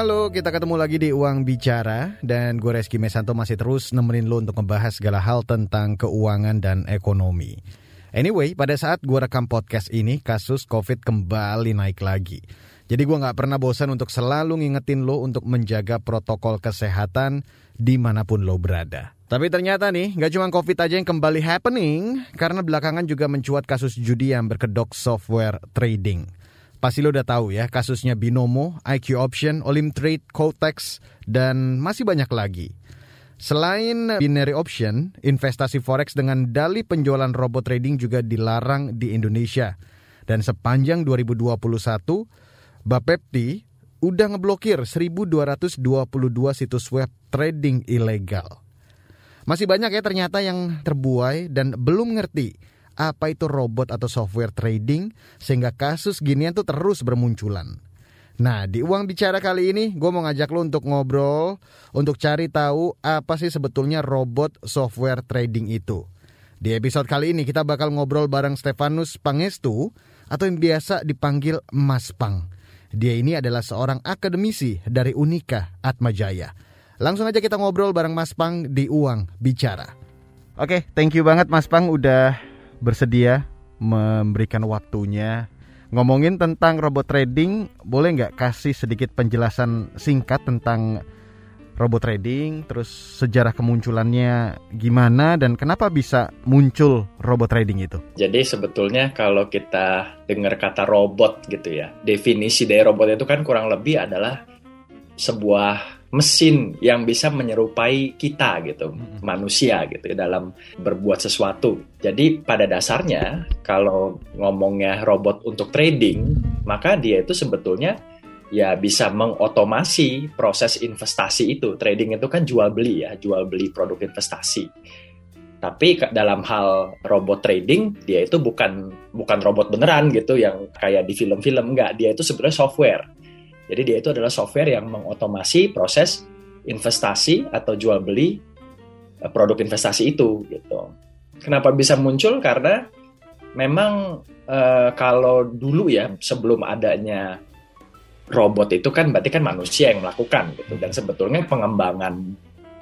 Halo, kita ketemu lagi di Uang Bicara dan gue Reski Mesanto masih terus nemenin lo untuk membahas segala hal tentang keuangan dan ekonomi. Anyway, pada saat gue rekam podcast ini, kasus COVID kembali naik lagi. Jadi gue gak pernah bosan untuk selalu ngingetin lo untuk menjaga protokol kesehatan di mana pun lo berada. Tapi ternyata nih, gak cuma COVID aja yang kembali happening, karena belakangan juga mencuat kasus judi yang berkedok software trading. Pasti lo udah tahu ya kasusnya Binomo, IQ Option, Olimtrade, Cotex, dan masih banyak lagi. Selain binary option, investasi forex dengan dali penjualan robot trading juga dilarang di Indonesia. Dan sepanjang 2021, Bapepti udah ngeblokir 1222 situs web trading ilegal. Masih banyak ya ternyata yang terbuai dan belum ngerti apa itu robot atau software trading sehingga kasus ginian tuh terus bermunculan. Nah, di Uang Bicara kali ini gue mau ngajak lo untuk ngobrol, untuk cari tahu apa sih sebetulnya robot software trading itu. Di episode kali ini kita bakal ngobrol bareng Stefanus Pangestu atau yang biasa dipanggil Mas Pang. Dia ini adalah seorang akademisi dari Unika Atmajaya. Langsung aja kita ngobrol bareng Mas Pang di Uang Bicara. Oke, thank you banget Mas Pang udah bersedia memberikan waktunya. Ngomongin tentang robot trading boleh nggak kasih sedikit penjelasan singkat tentang robot trading terus sejarah kemunculannya gimana dan kenapa bisa muncul robot trading itu? Jadi sebetulnya kalau kita dengar kata robot gitu ya definisi dari robot itu kan kurang lebih adalah sebuah mesin yang bisa menyerupai kita gitu, hmm. manusia gitu dalam berbuat sesuatu. Jadi pada dasarnya kalau ngomongnya robot untuk trading, maka dia itu sebetulnya ya bisa mengotomasi proses investasi itu. Trading itu kan jual beli ya, jual beli produk investasi. Tapi dalam hal robot trading, dia itu bukan bukan robot beneran gitu yang kayak di film-film enggak, dia itu sebenarnya software jadi dia itu adalah software yang mengotomasi proses investasi atau jual beli eh, produk investasi itu gitu. Kenapa bisa muncul? Karena memang uh, kalau dulu ya sebelum adanya robot itu kan berarti kan manusia yang melakukan gitu dan sebetulnya pengembangan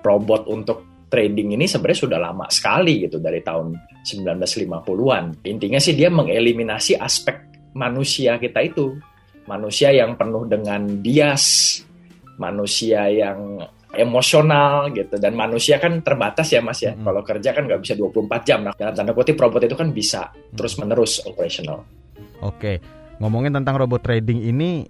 robot untuk trading ini sebenarnya sudah lama sekali gitu dari tahun 1950-an. Intinya sih dia mengeliminasi aspek manusia kita itu manusia yang penuh dengan bias, manusia yang emosional gitu. Dan manusia kan terbatas ya mas ya. Hmm. kalau kerja kan nggak bisa 24 jam. Nah dalam tanda kutip robot itu kan bisa terus menerus operational oke ngomongin tentang robot trading ini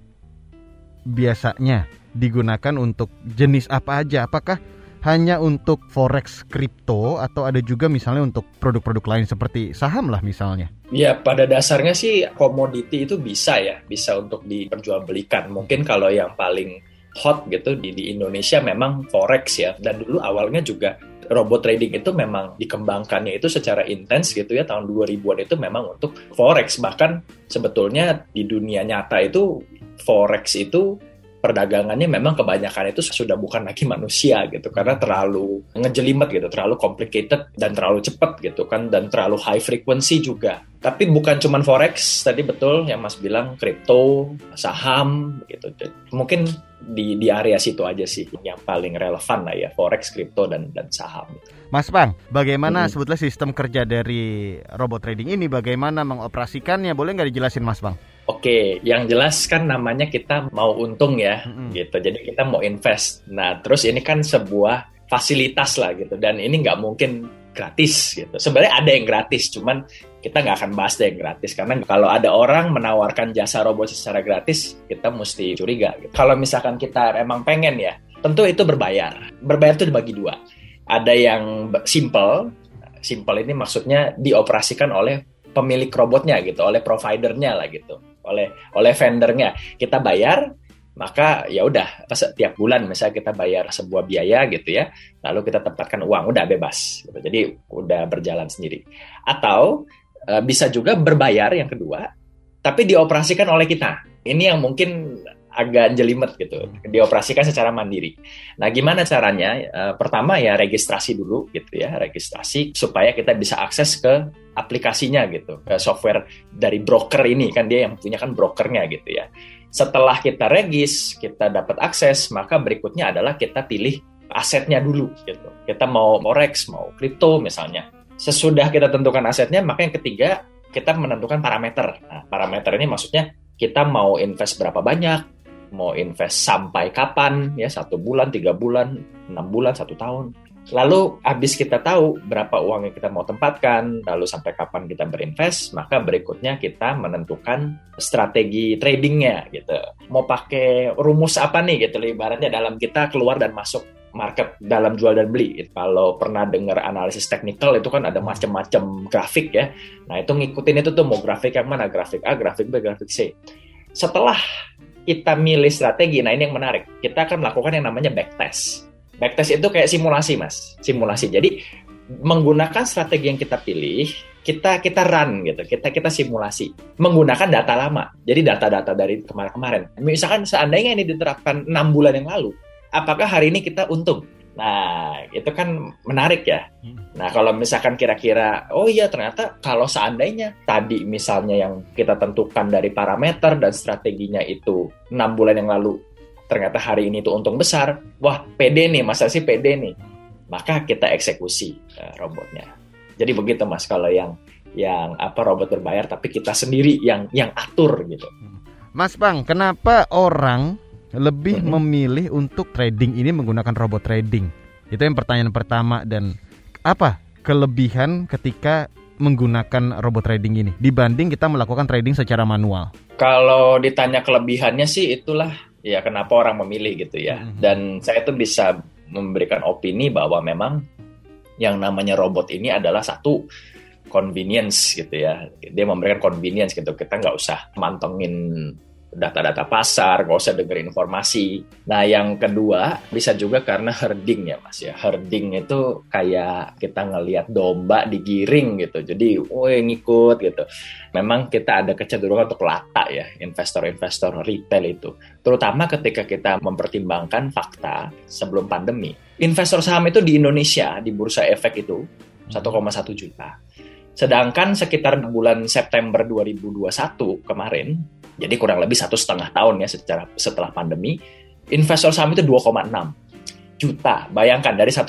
biasanya digunakan untuk jenis apa aja? Apakah hanya untuk forex kripto atau ada juga misalnya untuk produk-produk lain seperti saham lah misalnya? Ya pada dasarnya sih komoditi itu bisa ya, bisa untuk diperjualbelikan. Mungkin kalau yang paling hot gitu di, di Indonesia memang forex ya. Dan dulu awalnya juga robot trading itu memang dikembangkannya itu secara intens gitu ya tahun 2000-an itu memang untuk forex bahkan sebetulnya di dunia nyata itu forex itu perdagangannya memang kebanyakan itu sudah bukan lagi manusia gitu karena terlalu ngejelimet gitu, terlalu complicated dan terlalu cepat gitu kan dan terlalu high frequency juga. Tapi bukan cuma forex tadi betul yang Mas bilang kripto, saham gitu. Mungkin di di area situ aja sih yang paling relevan lah ya forex, kripto dan dan saham. Mas Bang, bagaimana hmm. sebetulnya sistem kerja dari robot trading ini? Bagaimana mengoperasikannya? Boleh nggak dijelasin Mas Bang? Oke, yang jelas kan namanya kita mau untung ya, mm-hmm. gitu. Jadi kita mau invest. Nah, terus ini kan sebuah fasilitas lah gitu, dan ini nggak mungkin gratis gitu. Sebenarnya ada yang gratis, cuman kita nggak akan bahas deh yang gratis karena kalau ada orang menawarkan jasa robot secara gratis, kita mesti curiga. Gitu. Kalau misalkan kita emang pengen ya, tentu itu berbayar. Berbayar itu dibagi dua. Ada yang simple, simple ini maksudnya dioperasikan oleh pemilik robotnya gitu, oleh providernya lah gitu oleh oleh vendornya kita bayar maka ya udah setiap bulan misalnya kita bayar sebuah biaya gitu ya lalu kita tempatkan uang udah bebas gitu. jadi udah berjalan sendiri atau e, bisa juga berbayar yang kedua tapi dioperasikan oleh kita ini yang mungkin agak jelimet gitu dioperasikan secara mandiri. Nah gimana caranya? E, pertama ya registrasi dulu gitu ya registrasi supaya kita bisa akses ke aplikasinya gitu ke software dari broker ini kan dia yang punya kan brokernya gitu ya. Setelah kita regis, kita dapat akses, maka berikutnya adalah kita pilih asetnya dulu gitu. Kita mau forex, mau kripto misalnya. Sesudah kita tentukan asetnya, maka yang ketiga kita menentukan parameter. Nah, parameter ini maksudnya kita mau invest berapa banyak, mau invest sampai kapan, ya satu bulan, tiga bulan, enam bulan, satu tahun. Lalu habis kita tahu berapa uang yang kita mau tempatkan, lalu sampai kapan kita berinvest, maka berikutnya kita menentukan strategi tradingnya gitu. Mau pakai rumus apa nih gitu, ibaratnya dalam kita keluar dan masuk market dalam jual dan beli. Kalau pernah dengar analisis teknikal itu kan ada macam-macam grafik ya. Nah itu ngikutin itu tuh mau grafik yang mana, grafik A, grafik B, grafik C. Setelah kita milih strategi, nah ini yang menarik. Kita akan melakukan yang namanya backtest Backtest itu kayak simulasi, Mas. Simulasi. Jadi menggunakan strategi yang kita pilih, kita kita run gitu, kita kita simulasi menggunakan data lama. Jadi data-data dari kemarin-kemarin. Misalkan seandainya ini diterapkan enam bulan yang lalu, apakah hari ini kita untung? Nah, itu kan menarik ya. Nah, kalau misalkan kira-kira, oh iya ternyata kalau seandainya tadi misalnya yang kita tentukan dari parameter dan strateginya itu enam bulan yang lalu ternyata hari ini tuh untung besar, wah PD nih, masa sih PD nih, maka kita eksekusi uh, robotnya. Jadi begitu mas, kalau yang yang apa robot berbayar, tapi kita sendiri yang yang atur gitu. Mas Bang, kenapa orang lebih hmm. memilih untuk trading ini menggunakan robot trading? Itu yang pertanyaan pertama dan apa kelebihan ketika menggunakan robot trading ini dibanding kita melakukan trading secara manual? Kalau ditanya kelebihannya sih itulah ya kenapa orang memilih gitu ya. Mm-hmm. Dan saya tuh bisa memberikan opini bahwa memang yang namanya robot ini adalah satu convenience gitu ya. Dia memberikan convenience gitu. Kita nggak usah mantengin data-data pasar, nggak usah denger informasi. Nah, yang kedua bisa juga karena herding ya, Mas ya. Herding itu kayak kita ngelihat domba digiring gitu. Jadi, woi ngikut gitu. Memang kita ada kecenderungan untuk lata ya, investor-investor retail itu. Terutama ketika kita mempertimbangkan fakta sebelum pandemi. Investor saham itu di Indonesia, di Bursa Efek itu 1,1 juta. Sedangkan sekitar bulan September 2021 kemarin, jadi kurang lebih satu setengah tahun ya secara setelah pandemi, investor saham itu 2,6 juta. Bayangkan dari 1,1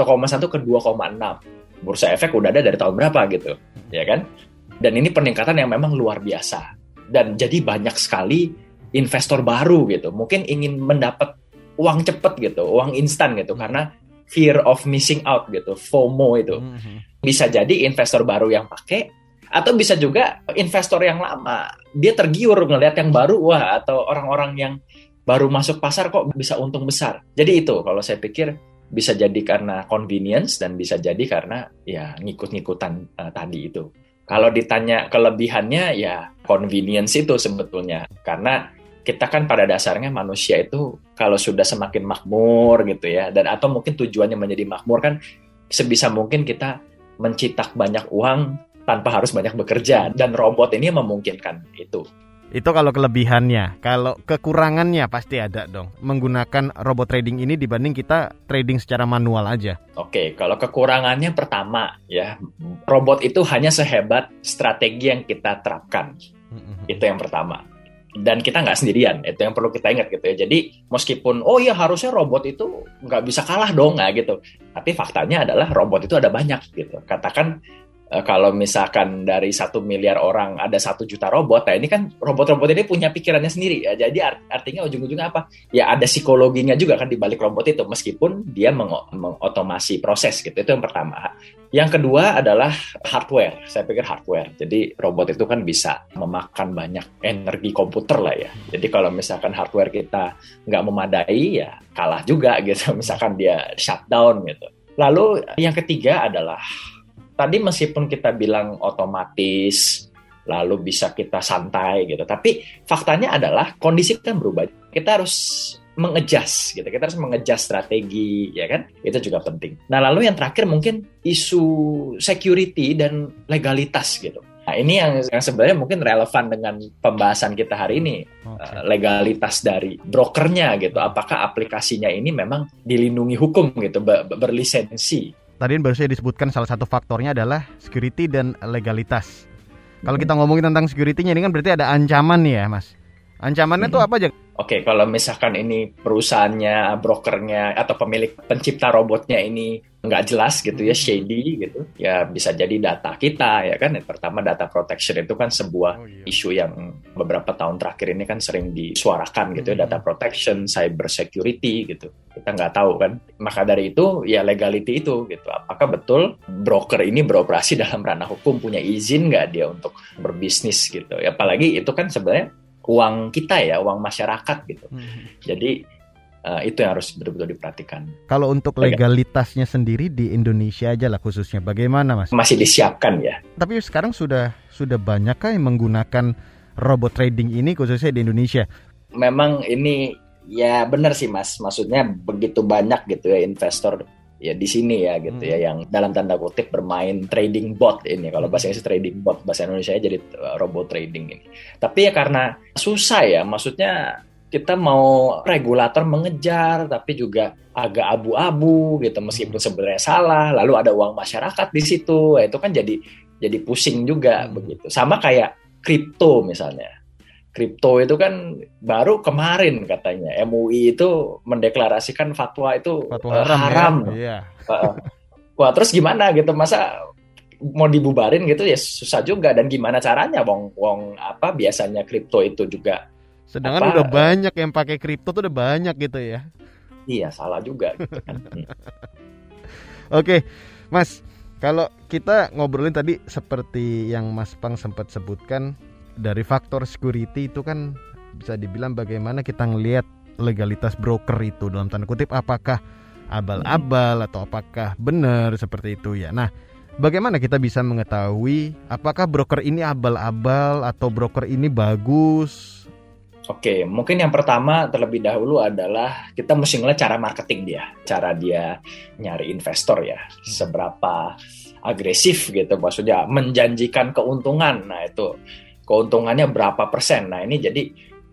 ke 2,6. Bursa efek udah ada dari tahun berapa gitu, ya kan? Dan ini peningkatan yang memang luar biasa. Dan jadi banyak sekali investor baru gitu. Mungkin ingin mendapat uang cepet gitu, uang instan gitu karena fear of missing out gitu, FOMO itu. Mhm. Bisa jadi investor baru yang pakai atau bisa juga investor yang lama dia tergiur ngelihat yang baru wah atau orang-orang yang baru masuk pasar kok bisa untung besar. Jadi itu kalau saya pikir bisa jadi karena convenience dan bisa jadi karena ya ngikut-ngikutan uh, tadi itu. Kalau ditanya kelebihannya ya convenience itu sebetulnya. Karena kita kan pada dasarnya manusia itu kalau sudah semakin makmur gitu ya dan atau mungkin tujuannya menjadi makmur kan sebisa mungkin kita mencitak banyak uang tanpa harus banyak bekerja dan robot ini memungkinkan itu. Itu kalau kelebihannya. Kalau kekurangannya pasti ada dong. Menggunakan robot trading ini dibanding kita trading secara manual aja. Oke, kalau kekurangannya pertama ya, robot itu hanya sehebat strategi yang kita terapkan. Itu yang pertama. Dan kita nggak sendirian, itu yang perlu kita ingat gitu ya. Jadi meskipun oh iya harusnya robot itu nggak bisa kalah dong nggak gitu. Tapi faktanya adalah robot itu ada banyak gitu. Katakan kalau misalkan dari satu miliar orang ada satu juta robot, nah ini kan robot-robot ini punya pikirannya sendiri ya. Jadi art artinya ujung-ujungnya apa? Ya ada psikologinya juga kan di balik robot itu, meskipun dia meng mengotomasi proses gitu. Itu yang pertama. Yang kedua adalah hardware. Saya pikir hardware. Jadi robot itu kan bisa memakan banyak energi komputer lah ya. Jadi kalau misalkan hardware kita nggak memadai ya kalah juga gitu. Misalkan dia shutdown gitu. Lalu yang ketiga adalah tadi meskipun kita bilang otomatis lalu bisa kita santai gitu tapi faktanya adalah kondisi kan berubah kita harus mengejas gitu kita harus mengejas strategi ya kan itu juga penting nah lalu yang terakhir mungkin isu security dan legalitas gitu Nah, ini yang, yang sebenarnya mungkin relevan dengan pembahasan kita hari ini. Okay. Legalitas dari brokernya gitu. Apakah aplikasinya ini memang dilindungi hukum gitu, berlisensi tadi baru saya disebutkan salah satu faktornya adalah security dan legalitas. Kalau kita ngomongin tentang security-nya ini kan berarti ada ancaman nih ya, Mas. Ancamannya hmm. tuh apa aja? Oke, kalau misalkan ini perusahaannya, brokernya, atau pemilik pencipta robotnya ini nggak jelas gitu ya, hmm. shady gitu, ya bisa jadi data kita ya kan. Pertama data protection itu kan sebuah oh, iya. isu yang beberapa tahun terakhir ini kan sering disuarakan gitu ya, hmm. data protection, cyber security gitu. Kita nggak tahu kan. Maka dari itu ya legality itu gitu. Apakah betul broker ini beroperasi dalam ranah hukum punya izin nggak dia untuk berbisnis gitu? Ya, apalagi itu kan sebenarnya uang kita ya, uang masyarakat gitu. Hmm. Jadi uh, itu yang harus betul-betul diperhatikan. Kalau untuk legalitasnya sendiri di Indonesia aja lah khususnya, bagaimana mas? Masih disiapkan ya. Tapi sekarang sudah sudah banyak yang menggunakan robot trading ini khususnya di Indonesia. Memang ini ya benar sih mas, maksudnya begitu banyak gitu ya investor ya di sini ya gitu ya, hmm. ya yang dalam tanda kutip bermain trading bot ini kalau bahasa Inggris trading bot bahasa Indonesia jadi uh, robot trading ini tapi ya karena susah ya maksudnya kita mau regulator mengejar tapi juga agak abu-abu gitu meskipun hmm. sebenarnya salah lalu ada uang masyarakat di situ ya, itu kan jadi jadi pusing juga hmm. begitu sama kayak kripto misalnya kripto itu kan baru kemarin katanya MUI itu mendeklarasikan fatwa itu fatwa haram. haram. Ya? Iya. Wah terus gimana gitu masa mau dibubarin gitu ya susah juga dan gimana caranya wong wong apa biasanya kripto itu juga sedangkan apa, udah banyak yang pakai kripto tuh udah banyak gitu ya iya salah juga gitu kan. oke mas kalau kita ngobrolin tadi seperti yang Mas Pang sempat sebutkan dari faktor security itu kan bisa dibilang bagaimana kita ngelihat legalitas broker itu dalam tanda kutip apakah abal-abal atau apakah benar seperti itu ya. Nah, bagaimana kita bisa mengetahui apakah broker ini abal-abal atau broker ini bagus? Oke, mungkin yang pertama terlebih dahulu adalah kita mesti ngeliat cara marketing dia, cara dia nyari investor ya, seberapa agresif gitu, maksudnya menjanjikan keuntungan. Nah itu keuntungannya berapa persen. Nah ini jadi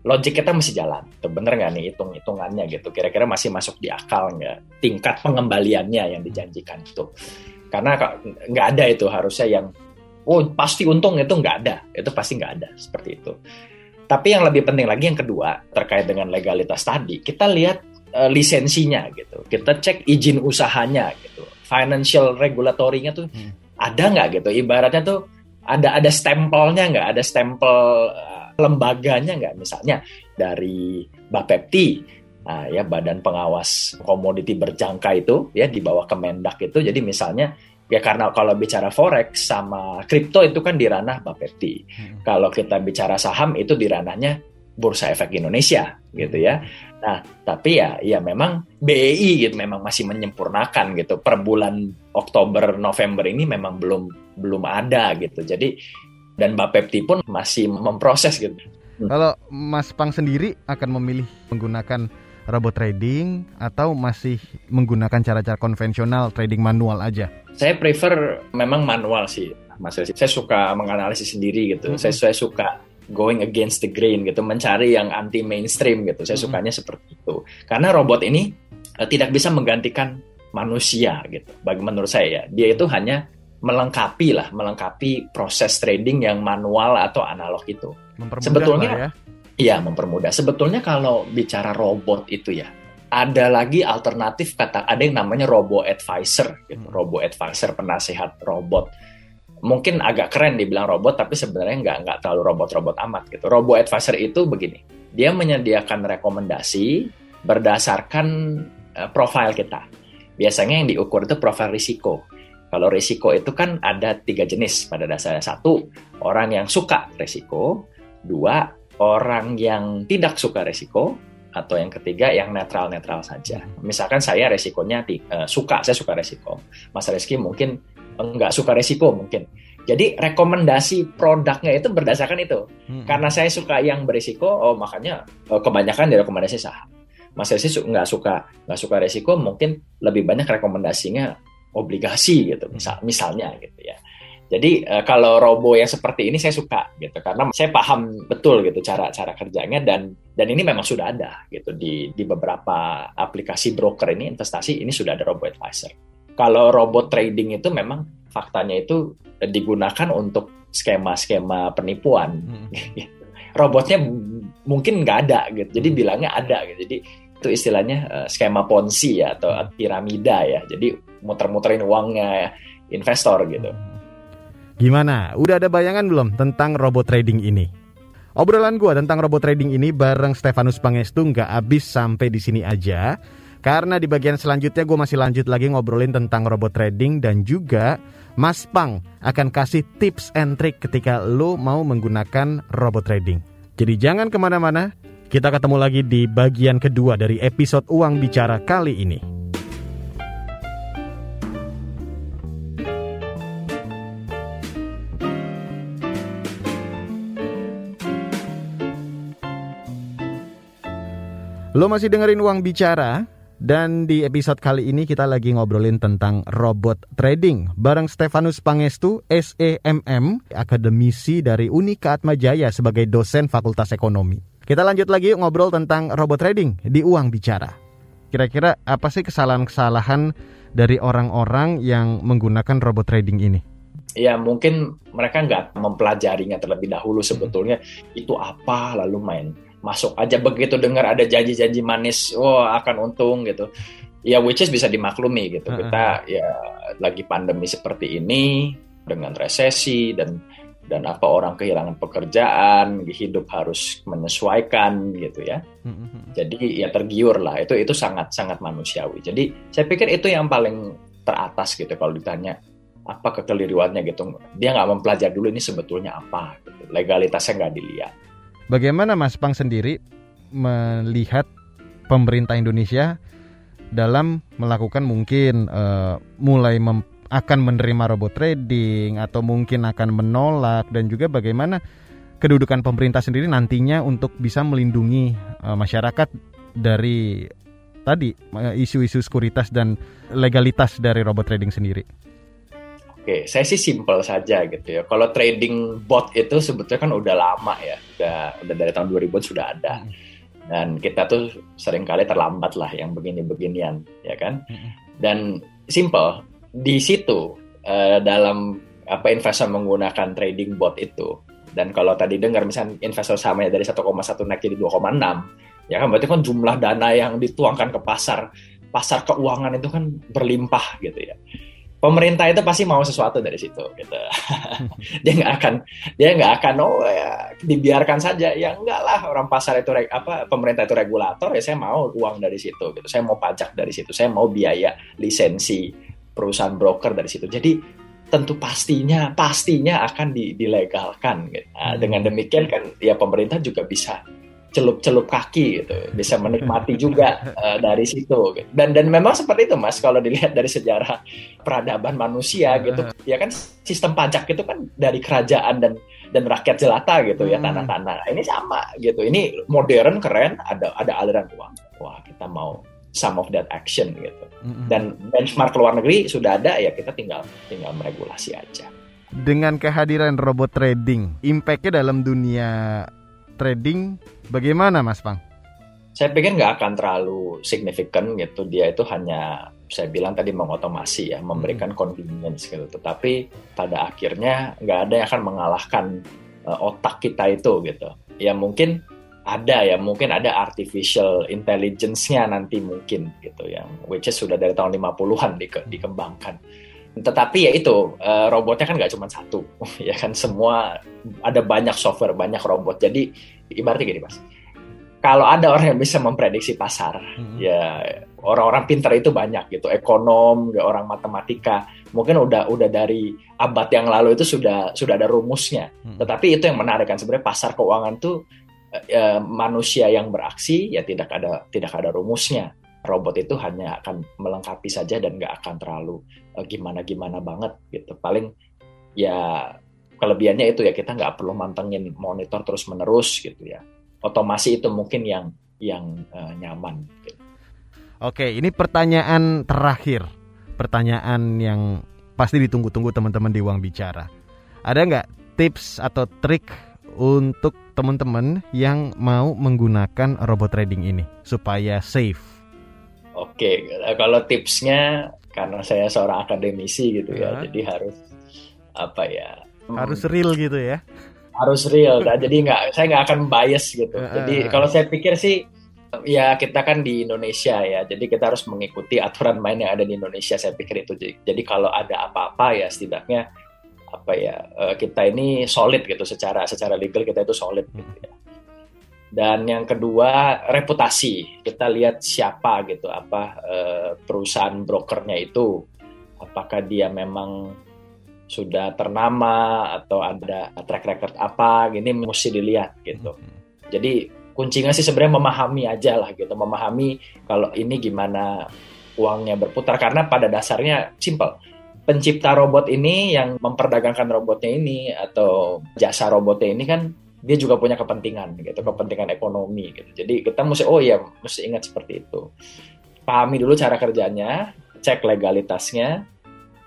logik kita mesti jalan. Tuh, bener nggak nih hitung-hitungannya gitu. Kira-kira masih masuk di akal nggak tingkat pengembaliannya yang dijanjikan itu. Karena nggak ada itu harusnya yang oh pasti untung itu nggak ada. Itu pasti nggak ada seperti itu. Tapi yang lebih penting lagi yang kedua terkait dengan legalitas tadi, kita lihat uh, lisensinya gitu. Kita cek izin usahanya gitu. Financial regulatory-nya tuh hmm. ada nggak gitu. Ibaratnya tuh ada ada stempelnya nggak? Ada stempel uh, lembaganya nggak? Misalnya dari Bapepti nah, ya Badan Pengawas Komoditi Berjangka itu ya di bawah Kemendak itu. Jadi misalnya ya karena kalau bicara forex sama kripto itu kan di ranah Bapepti hmm. kalau kita bicara saham itu di ranahnya Bursa Efek Indonesia gitu ya. Nah, tapi ya ya memang BEI gitu memang masih menyempurnakan gitu. Per bulan Oktober November ini memang belum belum ada gitu. Jadi dan Bapepti pun masih memproses gitu. Hmm. Kalau Mas Pang sendiri akan memilih menggunakan robot trading atau masih menggunakan cara-cara konvensional trading manual aja? Saya prefer memang manual sih, Mas. Saya suka menganalisis sendiri gitu. -hmm. Saya saya suka going against the grain gitu, mencari yang anti mainstream gitu. Saya mm-hmm. sukanya seperti itu. Karena robot ini uh, tidak bisa menggantikan manusia gitu. Bagi menurut saya ya, dia itu hanya melengkapi lah, melengkapi proses trading yang manual atau analog itu. Sebetulnya ya. Iya, mempermudah. Sebetulnya kalau bicara robot itu ya, ada lagi alternatif kata ada yang namanya robo advisor gitu. Hmm. Robo advisor penasehat robot mungkin agak keren dibilang robot tapi sebenarnya nggak nggak terlalu robot-robot amat gitu. Robo advisor itu begini, dia menyediakan rekomendasi berdasarkan uh, profil kita. Biasanya yang diukur itu profil risiko. Kalau risiko itu kan ada tiga jenis pada dasarnya. Satu, orang yang suka risiko. Dua, orang yang tidak suka risiko. Atau yang ketiga, yang netral-netral saja. Misalkan saya resikonya uh, suka, saya suka risiko. Mas Reski mungkin nggak suka resiko mungkin. Jadi rekomendasi produknya itu berdasarkan itu. Hmm. Karena saya suka yang berisiko, oh makanya oh, kebanyakan direkomendasi saham. Mas Resi nggak suka nggak suka resiko, mungkin lebih banyak rekomendasinya obligasi gitu, misal misalnya gitu ya. Jadi uh, kalau robo yang seperti ini saya suka gitu karena saya paham betul gitu cara cara kerjanya dan dan ini memang sudah ada gitu di di beberapa aplikasi broker ini investasi ini sudah ada robo advisor. Kalau robot trading itu memang faktanya itu digunakan untuk skema-skema penipuan. Hmm. robotnya mungkin nggak ada gitu. Jadi bilangnya ada gitu. Jadi itu istilahnya uh, skema ponzi ya atau piramida ya. Jadi muter-muterin uangnya investor gitu. Gimana? Udah ada bayangan belum tentang robot trading ini? Obrolan gue tentang robot trading ini bareng Stefanus Pangestu nggak habis sampai di sini aja. Karena di bagian selanjutnya gue masih lanjut lagi ngobrolin tentang robot trading dan juga Mas Pang akan kasih tips and trick ketika lo mau menggunakan robot trading. Jadi jangan ke mana-mana, kita ketemu lagi di bagian kedua dari episode Uang Bicara kali ini. Lo masih dengerin Uang Bicara dan di episode kali ini kita lagi ngobrolin tentang robot trading bareng Stefanus Pangestu, SEMM, akademisi dari Unika Atmajaya sebagai dosen Fakultas Ekonomi. Kita lanjut lagi ngobrol tentang robot trading di Uang Bicara. Kira-kira apa sih kesalahan-kesalahan dari orang-orang yang menggunakan robot trading ini? ya mungkin mereka nggak mempelajarinya terlebih dahulu sebetulnya itu apa lalu main masuk aja begitu dengar ada janji-janji manis, oh akan untung gitu. Ya which is bisa dimaklumi gitu. Kita ya lagi pandemi seperti ini dengan resesi dan dan apa orang kehilangan pekerjaan, hidup harus menyesuaikan gitu ya. Jadi ya tergiur lah. Itu itu sangat sangat manusiawi. Jadi saya pikir itu yang paling teratas gitu kalau ditanya apa kekeliruannya gitu. Dia nggak mempelajari dulu ini sebetulnya apa. Gitu. Legalitasnya nggak dilihat. Bagaimana Mas Pang sendiri melihat pemerintah Indonesia dalam melakukan mungkin uh, mulai mem akan menerima robot trading atau mungkin akan menolak dan juga bagaimana kedudukan pemerintah sendiri nantinya untuk bisa melindungi uh, masyarakat dari tadi eh, isu-isu sekuritas dan legalitas dari robot trading sendiri. Oke, saya sih simple saja gitu ya. Kalau trading bot itu sebetulnya kan udah lama ya, udah udah dari tahun 2000 sudah ada. Hmm. Dan kita tuh sering kali terlambat lah yang begini-beginian, ya kan? Hmm. Dan simple di situ uh, dalam apa investor menggunakan trading bot itu. Dan kalau tadi dengar misalnya investor sahamnya dari 1,1 naik jadi 2,6, ya kan berarti kan jumlah dana yang dituangkan ke pasar pasar keuangan itu kan berlimpah gitu ya pemerintah itu pasti mau sesuatu dari situ gitu. Dia nggak akan dia nggak akan oh ya dibiarkan saja. Ya enggak lah. Orang pasar itu apa pemerintah itu regulator ya saya mau uang dari situ gitu. Saya mau pajak dari situ. Saya mau biaya lisensi perusahaan broker dari situ. Jadi tentu pastinya pastinya akan dilegalkan gitu. Nah, dengan demikian kan ya pemerintah juga bisa celup-celup kaki gitu. Bisa menikmati juga uh, dari situ gitu. dan dan memang seperti itu mas kalau dilihat dari sejarah peradaban manusia gitu. Ya kan sistem pajak itu kan dari kerajaan dan dan rakyat jelata gitu ya hmm. tanah-tanah. Ini sama gitu. Ini modern keren ada ada aliran uang. Wah kita mau some of that action gitu. Hmm. dan benchmark luar negeri sudah ada ya kita tinggal tinggal meregulasi aja. Dengan kehadiran robot trading impactnya dalam dunia trading bagaimana Mas Pang? Saya pikir nggak akan terlalu signifikan gitu. Dia itu hanya saya bilang tadi mengotomasi ya, memberikan hmm. convenience gitu. Tetapi pada akhirnya nggak ada yang akan mengalahkan uh, otak kita itu gitu. Ya mungkin ada ya, mungkin ada artificial intelligence-nya nanti mungkin gitu yang which is sudah dari tahun 50-an di, dikembangkan tetapi ya itu uh, robotnya kan nggak cuma satu ya kan? Semua ada banyak software banyak robot. Jadi ibaratnya gini mas. Kalau ada orang yang bisa memprediksi pasar hmm. ya orang-orang pintar itu banyak gitu. Ekonom ya orang matematika. Mungkin udah udah dari abad yang lalu itu sudah sudah ada rumusnya. Hmm. tetapi itu yang menarik kan sebenarnya pasar keuangan tuh ya, manusia yang beraksi ya tidak ada tidak ada rumusnya robot itu hanya akan melengkapi saja dan nggak akan terlalu eh, gimana gimana banget gitu. Paling ya kelebihannya itu ya kita nggak perlu mantengin monitor terus menerus gitu ya. Otomasi itu mungkin yang yang uh, nyaman gitu. oke ini pertanyaan terakhir. Pertanyaan yang pasti ditunggu-tunggu teman-teman di uang bicara. Ada nggak tips atau trik untuk teman-teman yang mau menggunakan robot trading ini supaya safe Oke, kalau tipsnya karena saya seorang akademisi gitu ya, uh. jadi harus apa ya? Harus real gitu ya? harus real. Nah, jadi nggak, saya nggak akan bias gitu. Jadi kalau saya pikir sih, ya kita kan di Indonesia ya, jadi kita harus mengikuti aturan main yang ada di Indonesia. Saya pikir itu. Jadi kalau ada apa-apa ya setidaknya apa ya eh, kita ini solid gitu secara secara legal kita itu solid gitu ya. Dan yang kedua reputasi. Kita lihat siapa gitu apa eh, perusahaan brokernya itu. Apakah dia memang sudah ternama atau ada track record apa gini mesti dilihat gitu. Jadi kuncinya sih sebenarnya memahami aja lah gitu, memahami kalau ini gimana uangnya berputar. Karena pada dasarnya simple. Pencipta robot ini yang memperdagangkan robotnya ini atau jasa robotnya ini kan dia juga punya kepentingan gitu, kepentingan ekonomi gitu. Jadi kita mesti oh ya mesti ingat seperti itu. Pahami dulu cara kerjanya, cek legalitasnya,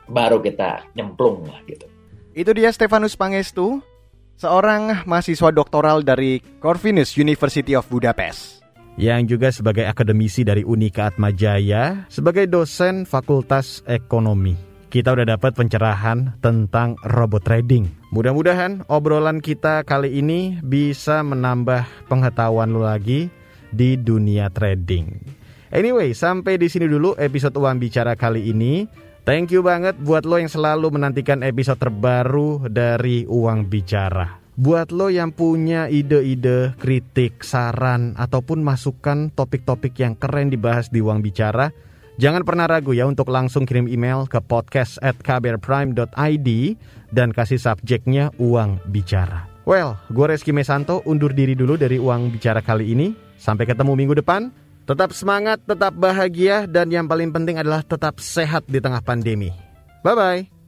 baru kita nyemplung lah gitu. Itu dia Stefanus Pangestu, seorang mahasiswa doktoral dari Corvinus University of Budapest. Yang juga sebagai akademisi dari Unika Atmajaya, sebagai dosen Fakultas Ekonomi. Kita udah dapat pencerahan tentang robot trading. Mudah-mudahan obrolan kita kali ini bisa menambah pengetahuan lo lagi di dunia trading. Anyway, sampai di sini dulu episode Uang Bicara kali ini. Thank you banget buat lo yang selalu menantikan episode terbaru dari Uang Bicara. Buat lo yang punya ide-ide, kritik, saran, ataupun masukan topik-topik yang keren dibahas di Uang Bicara, jangan pernah ragu ya untuk langsung kirim email ke podcast at kbrprime.id dan kasih subjeknya Uang Bicara. Well, gue Reski Mesanto undur diri dulu dari Uang Bicara kali ini. Sampai ketemu minggu depan. Tetap semangat, tetap bahagia, dan yang paling penting adalah tetap sehat di tengah pandemi. Bye-bye.